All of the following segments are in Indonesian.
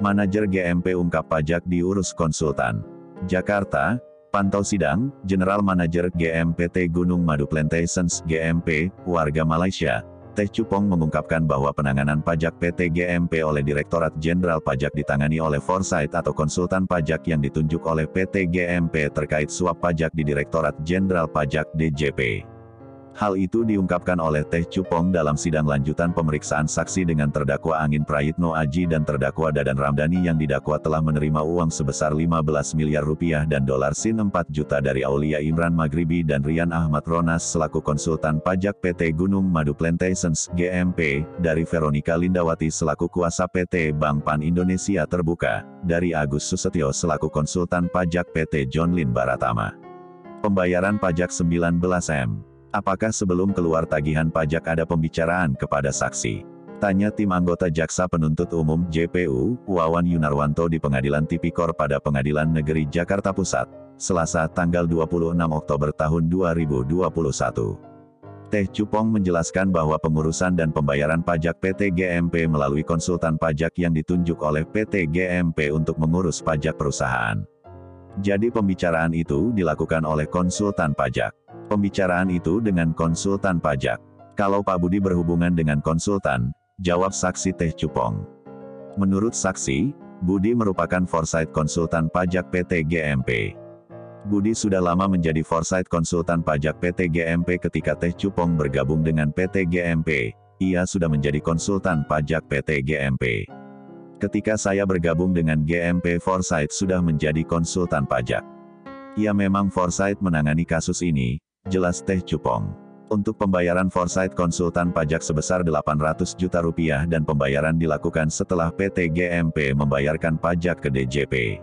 Manajer GMP ungkap pajak diurus konsultan. Jakarta, pantau sidang, General Manager GMPT Gunung Madu Plantations GMP, warga Malaysia, Teh Cupong mengungkapkan bahwa penanganan pajak PT GMP oleh Direktorat Jenderal Pajak ditangani oleh Foresight atau konsultan pajak yang ditunjuk oleh PT GMP terkait suap pajak di Direktorat Jenderal Pajak DJP. Hal itu diungkapkan oleh Teh Cupong dalam sidang lanjutan pemeriksaan saksi dengan terdakwa Angin Prayitno Aji dan terdakwa Dadan Ramdhani yang didakwa telah menerima uang sebesar 15 miliar rupiah dan dolar Sin 4 juta dari Aulia Imran Maghribi dan Rian Ahmad Ronas selaku konsultan pajak PT Gunung Madu Plantations GMP, dari Veronica Lindawati selaku kuasa PT Bank Pan Indonesia Terbuka, dari Agus Susetyo selaku konsultan pajak PT John Lin Baratama. Pembayaran pajak 19 M. Apakah sebelum keluar tagihan pajak ada pembicaraan kepada saksi? Tanya tim anggota Jaksa Penuntut Umum JPU, Wawan Yunarwanto di Pengadilan Tipikor pada Pengadilan Negeri Jakarta Pusat, Selasa tanggal 26 Oktober tahun 2021. Teh Cupong menjelaskan bahwa pengurusan dan pembayaran pajak PT GMP melalui konsultan pajak yang ditunjuk oleh PT GMP untuk mengurus pajak perusahaan. Jadi pembicaraan itu dilakukan oleh konsultan pajak. Pembicaraan itu dengan konsultan pajak. Kalau Pak Budi berhubungan dengan konsultan, jawab saksi Teh Cupong. Menurut saksi, Budi merupakan foresight konsultan pajak PT GMP. Budi sudah lama menjadi foresight konsultan pajak PT GMP ketika Teh Cupong bergabung dengan PT GMP. Ia sudah menjadi konsultan pajak PT GMP. Ketika saya bergabung dengan GMP Foresight sudah menjadi konsultan pajak. Ia memang Foresight menangani kasus ini, Jelas Teh Cupong. Untuk pembayaran Foresight konsultan pajak sebesar 800 juta rupiah dan pembayaran dilakukan setelah PT GMP membayarkan pajak ke DJP.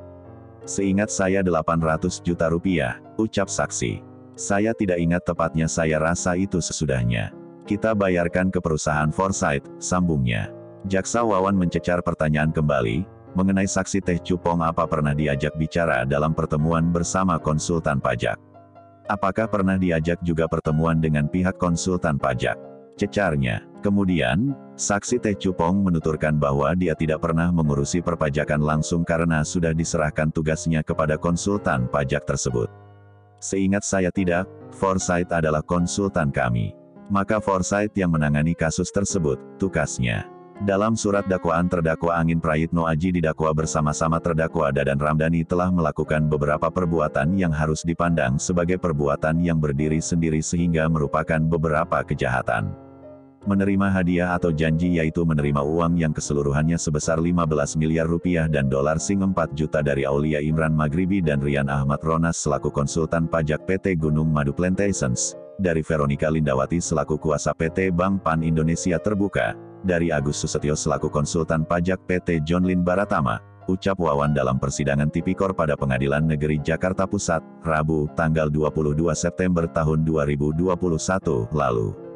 Seingat saya 800 juta rupiah, ucap saksi. Saya tidak ingat tepatnya saya rasa itu sesudahnya. Kita bayarkan ke perusahaan Foresight, sambungnya. Jaksa Wawan mencecar pertanyaan kembali, mengenai saksi Teh Cupong apa pernah diajak bicara dalam pertemuan bersama konsultan pajak. Apakah pernah diajak juga pertemuan dengan pihak konsultan pajak? Cecarnya. Kemudian, saksi Teh Cupong menuturkan bahwa dia tidak pernah mengurusi perpajakan langsung karena sudah diserahkan tugasnya kepada konsultan pajak tersebut. Seingat saya tidak, Foresight adalah konsultan kami. Maka Foresight yang menangani kasus tersebut, tugasnya. Dalam surat dakwaan terdakwa Angin Prayitno Aji didakwa bersama-sama terdakwa Dadan Ramdhani telah melakukan beberapa perbuatan yang harus dipandang sebagai perbuatan yang berdiri sendiri sehingga merupakan beberapa kejahatan. Menerima hadiah atau janji yaitu menerima uang yang keseluruhannya sebesar 15 miliar rupiah dan dolar Sing 4 juta dari Aulia Imran Maghribi dan Rian Ahmad Ronas selaku konsultan pajak PT Gunung Madu Plantations, dari Veronica Lindawati selaku kuasa PT Bank Pan Indonesia Terbuka, dari Agus Susetyo selaku konsultan pajak PT John Lin Baratama, ucap Wawan dalam persidangan tipikor pada Pengadilan Negeri Jakarta Pusat, Rabu, tanggal 22 September tahun 2021 lalu.